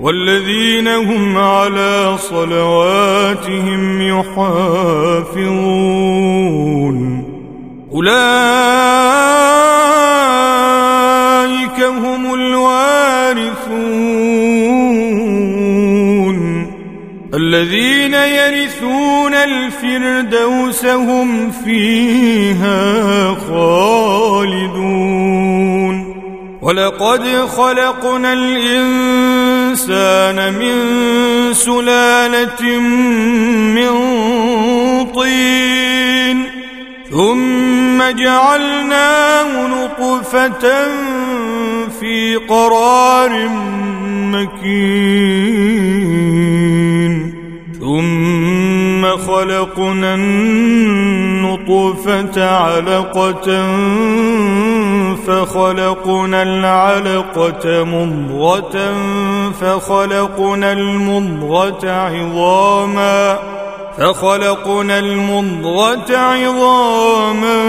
والذين هم على صلواتهم يحافظون. أولئك هم الوارثون. الذين يرثون الفردوس هم فيها خالدون. ولقد خلقنا الإنسان من سلالة من طين ثم جعلناه نطفة في قرار مكين ثم خلقنا النطفة علقة فخلقنا العلقة مضغة فخلقنا المضغة عظاما فخلقنا المضغة عظاما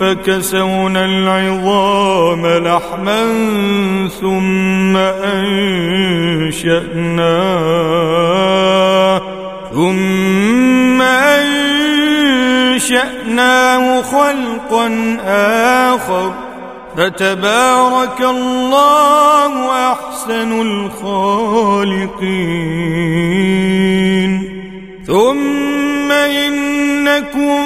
فكسونا العظام لحما ثم أنشأناه ثم أنشأناه خلقا آخر. فتبارك الله أحسن الخالقين. ثم إنكم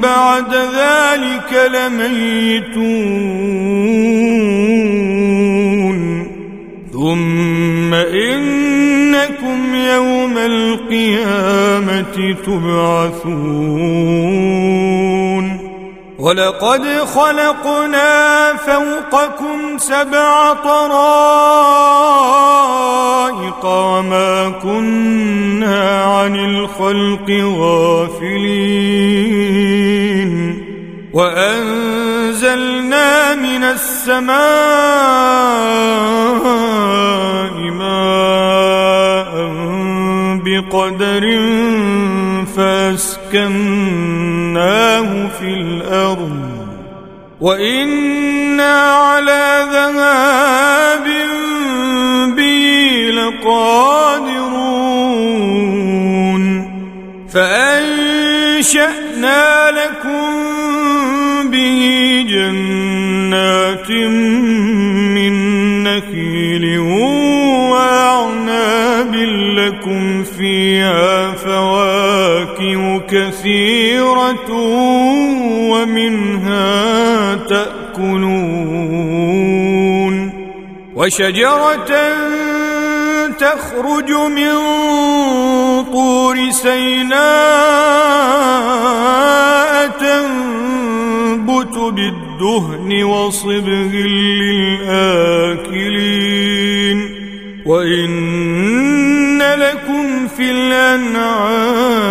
بعد ذلك لميتون. إنكم يوم القيامة تبعثون. ولقد خلقنا فوقكم سبع طرائق وما كنا عن الخلق غافلين. وأنزلنا من السماء بقدر فاسكناه في الأرض. وإنا على ذهاب به لقادرون. فأنشأنا لكم به جنات من كثيرة ومنها تأكلون وشجرة تخرج من طور سيناء تنبت بالدهن وصبغ للآكلين وإن لكم في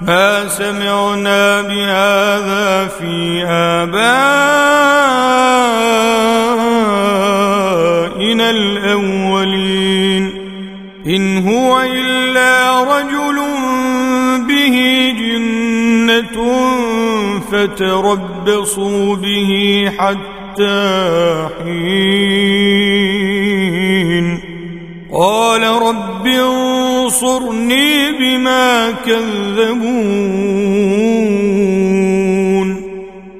ما سمعنا بهذا في آبائنا الأولين. إن هو إلا رجل به جنة فتربصوا به حتى حين. قال رب انصرني بما كذبون.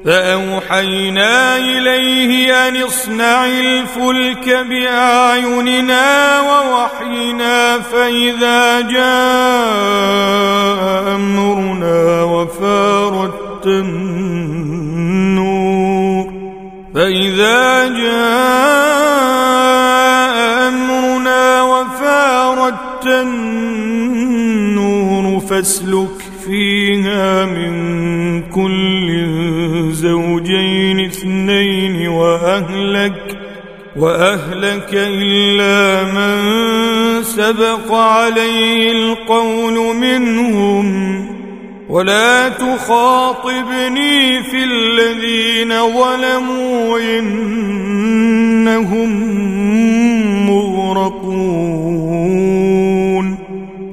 فأوحينا إليه أن اصنع الفلك بأعيننا ووحينا فإذا جاء أمرنا وفارت النور. فإذا جاء أمرنا وفارت النور فاسلك فيها من كل زوجين اثنين وأهلك وأهلك إلا من سبق عليه القول منهم. ولا تخاطبني في الذين ظلموا إنهم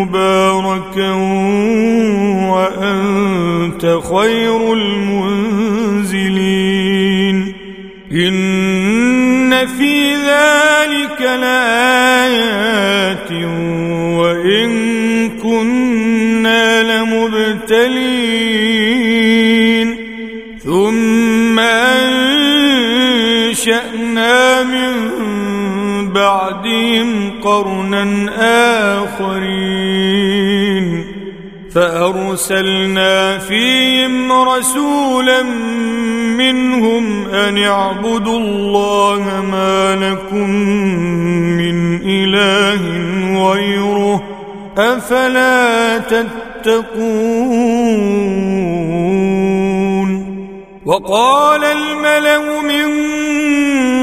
مباركا وأنت خير المنزلين. إن في ذلك لآيات وإن كنا لمبتلين. ثم أنشأنا من بعدهم قرنا آخرين. فأرسلنا فيهم رسولا منهم أن اعبدوا الله ما لكم من إله غيره. أفلا تتقون؟ وقال الملأ من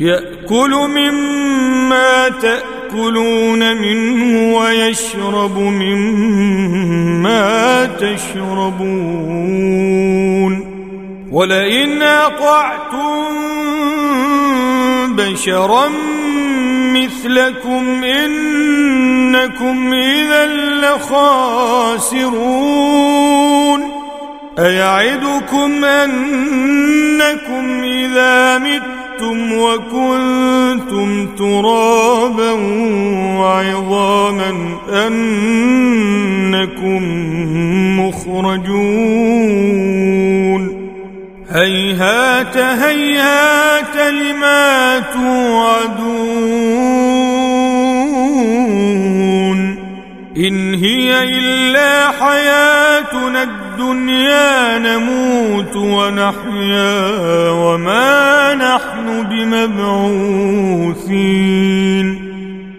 يأكل مما تأكلون منه ويشرب مما تشربون. ولئن أطعتم بشرا مثلكم إنكم إذا لخاسرون. أيعدكم أنكم إذا متم وكنتم ترابا وعظاما أنكم مخرجون هيهات هيهات لما توعدون إن هي إلا حياتنا الدنيا نموت ونحيا وما نحن بمبعوثين.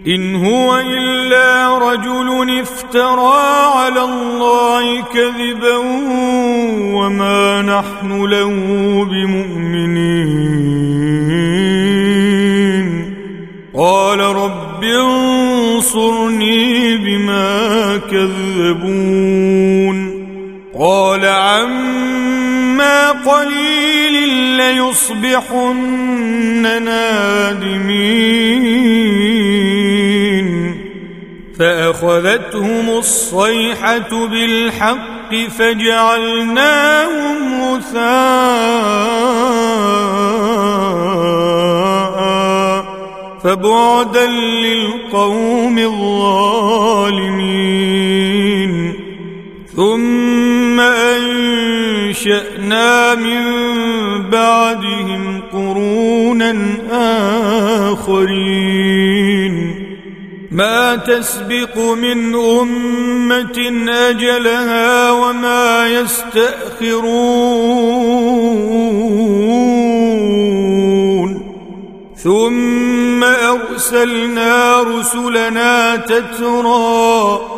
إن هو إلا رجل افترى على الله كذبا وما نحن له بمؤمنين. قال رب انصرني بما كذبون. قال عما قليل ليصبحن نادمين. فأخذتهم الصيحة بالحق فجعلناهم غثاء فبعدا للقوم الظالمين. ثم أنشأنا من بعدهم قرونا آخرين. ما تسبق من أمة أجلها وما يستأخرون. ثم أرسلنا رسلنا تترى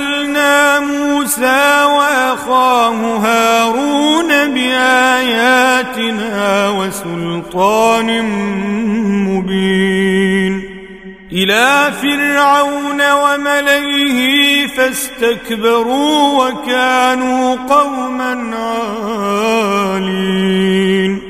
أرسلنا موسى وأخاه هارون بآياتنا وسلطان مبين. إلى فرعون وملئه فاستكبروا وكانوا قوما عالين.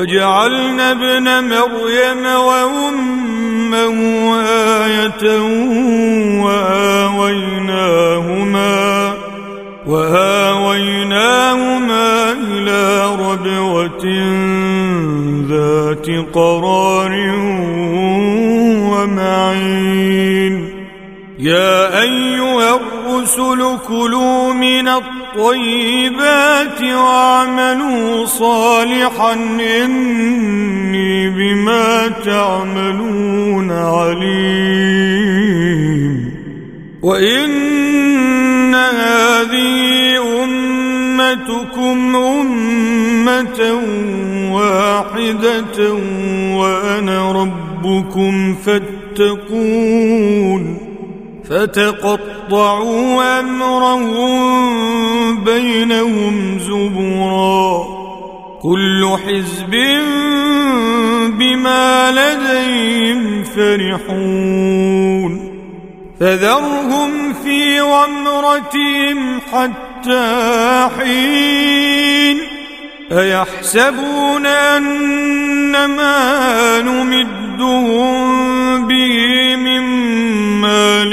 وجعلنا ابن مريم وأمه آية وآويناهما وآويناهما إلى ربوة ذات قرار ومعين. يا أيها الرسل كلوا من الطيبات واعملوا صالحا إني بما تعملون عليم. وإن هذه أمتكم أمة واحدة وأنا ربكم فاتقون. فتقطعوا أمرهم بينهم زبرا. كل حزب بما لديهم فرحون. فذرهم في غمرتهم حتى حين. أيحسبون أن ما نمدهم به من مال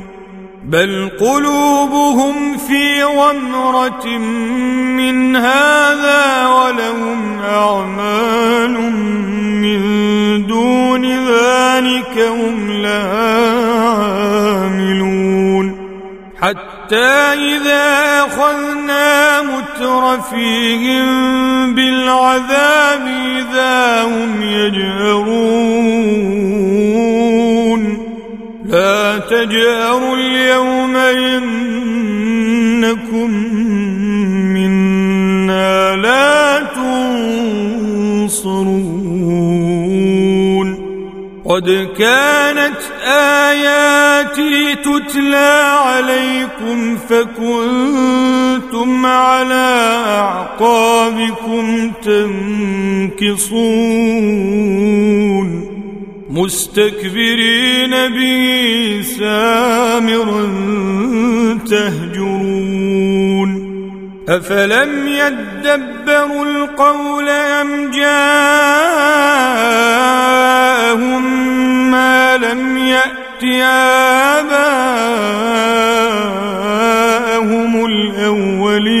بل قلوبهم في غمرة من هذا ولهم أعمال من دون ذلك هم لها عاملون. حتى إذا أخذنا مترفيهم بالعذاب إذا هم يجهرون. لا تجهروا اليوم إنكم منا لا تنصرون. قد كانت آياتي تتلى عليكم فكنتم على أعقابكم تنكصون. مستكبرين به سامرا تهجرون. أفلم يدبروا القول أم جاءهم ما لم يأت آباءهم الأولين؟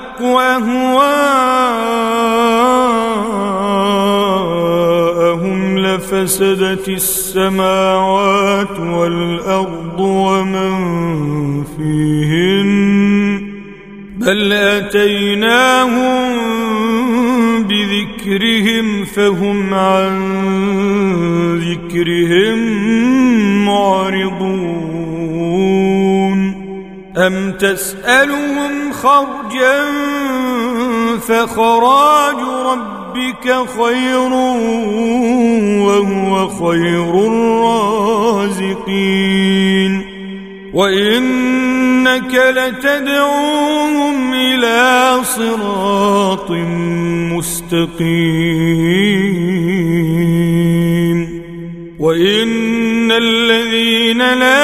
أهواءهم لفسدت السماوات والأرض ومن فيهن بل أتيناهم بذكرهم فهم عن ذكرهم معرضون. أم تسألهم خرجا فخراج ربك خير وهو خير الرازقين وإنك لتدعوهم إلى صراط مستقيم وإن الذين لا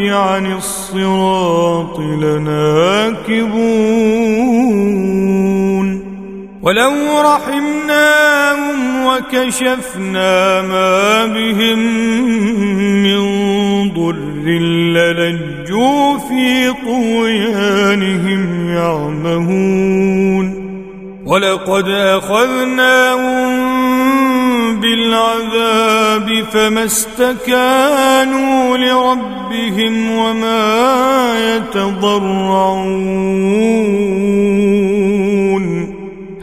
عن الصراط لناكبون. ولو رحمناهم وكشفنا ما بهم من ضر للجوا في طغيانهم يعمهون. ولقد أخذناهم بالعذاب فما استكانوا لربهم وما يتضرعون.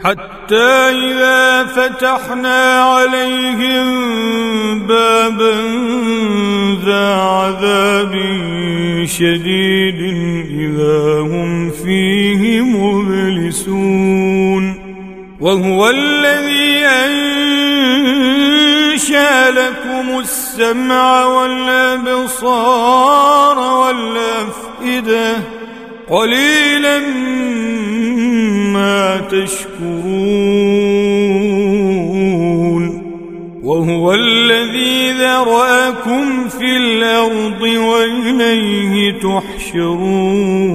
حتى إذا فتحنا عليهم بابا ذا عذاب شديد إذا هم فيه مبلسون. وهو الذي لكم السمع والابصار والافئده قليلا ما تشكرون وهو الذي ذرأكم في الأرض وإليه تحشرون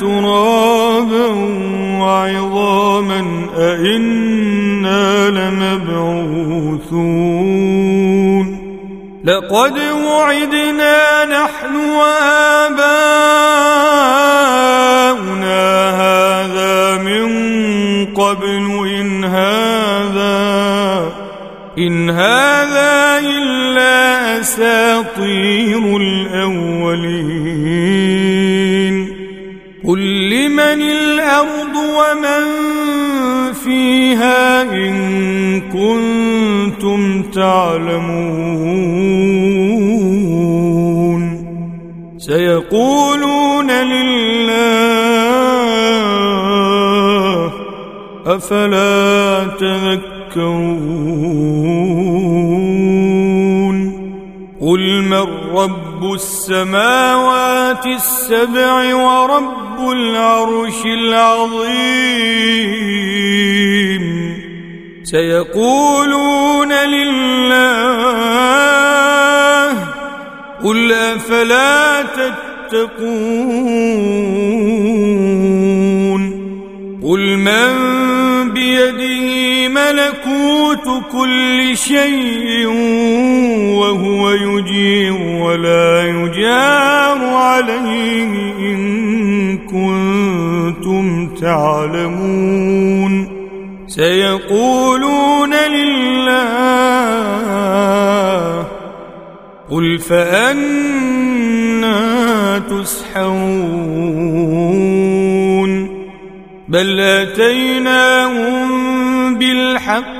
ترابا وعظاما أئنا لمبعوثون لقد وعدنا نحن وآباؤنا هذا من قبل إن هذا إن هذا إلا أساطير الأولين لمن الأرض ومن فيها إن كنتم تعلمون. سيقولون لله أفلا تذكرون؟ قل من رب السماوات السبع ورب العرش العظيم. سيقولون لله قل أفلا تتقون. قل من بيده كل شيء وهو يجير ولا يجار عليه إن كنتم تعلمون. سيقولون لله قل فأنا تسحرون. بل أتيناهم بالحق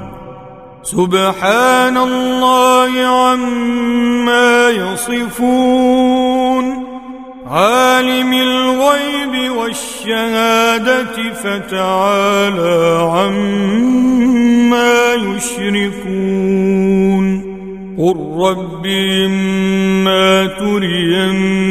سبحان الله عما يصفون. عالم الغيب والشهادة فتعالى عما يشركون. قل رب إما تريني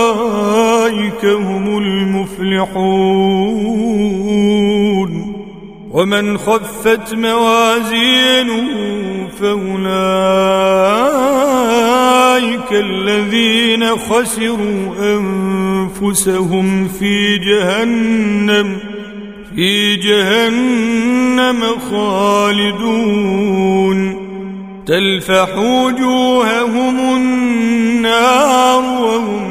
هم المفلحون ومن خفت موازينه فأولئك الذين خسروا أنفسهم في جهنم في جهنم خالدون تلفح وجوههم النار وهم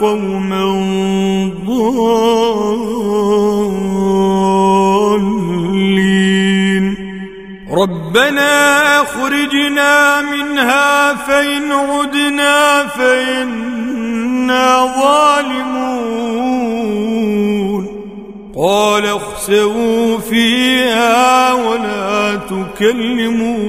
قوما ضالين ربنا اخرجنا منها فان عدنا فانا ظالمون قال اخسئوا فيها ولا تكلمون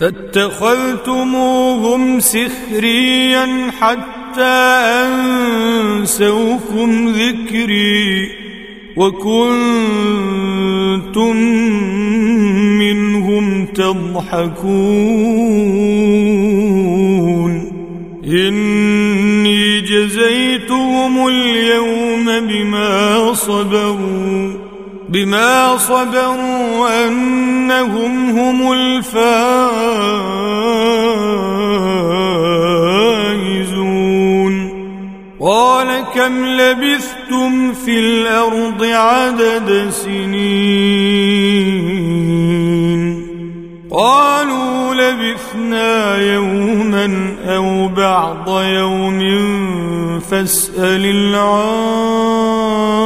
فاتخذتموهم سخريا حتى أنسوكم ذكري وكنتم منهم تضحكون. إني جزيتهم اليوم بما صبروا. بما صبروا أنهم هم الفائزون. قال كم لبثتم في الأرض عدد سنين؟ قالوا لبثنا يوما أو بعض يوم فاسأل العادين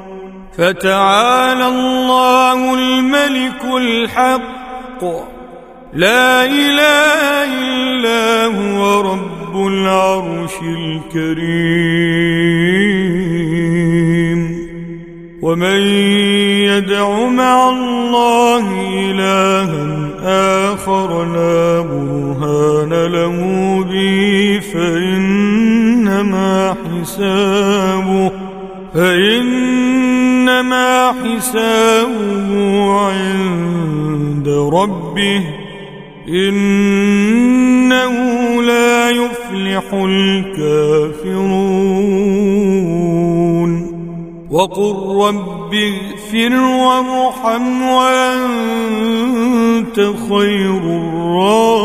فتعالى الله الملك الحق. لا إله إلا هو رب العرش الكريم. ومن يدع مع الله إلها آخر لا برهان له به فإنما حسابه فإنما حسابه عند ربه إنه لا يفلح الكافرون. وقل رب اغفر وارحم وأنت خير الراحمين.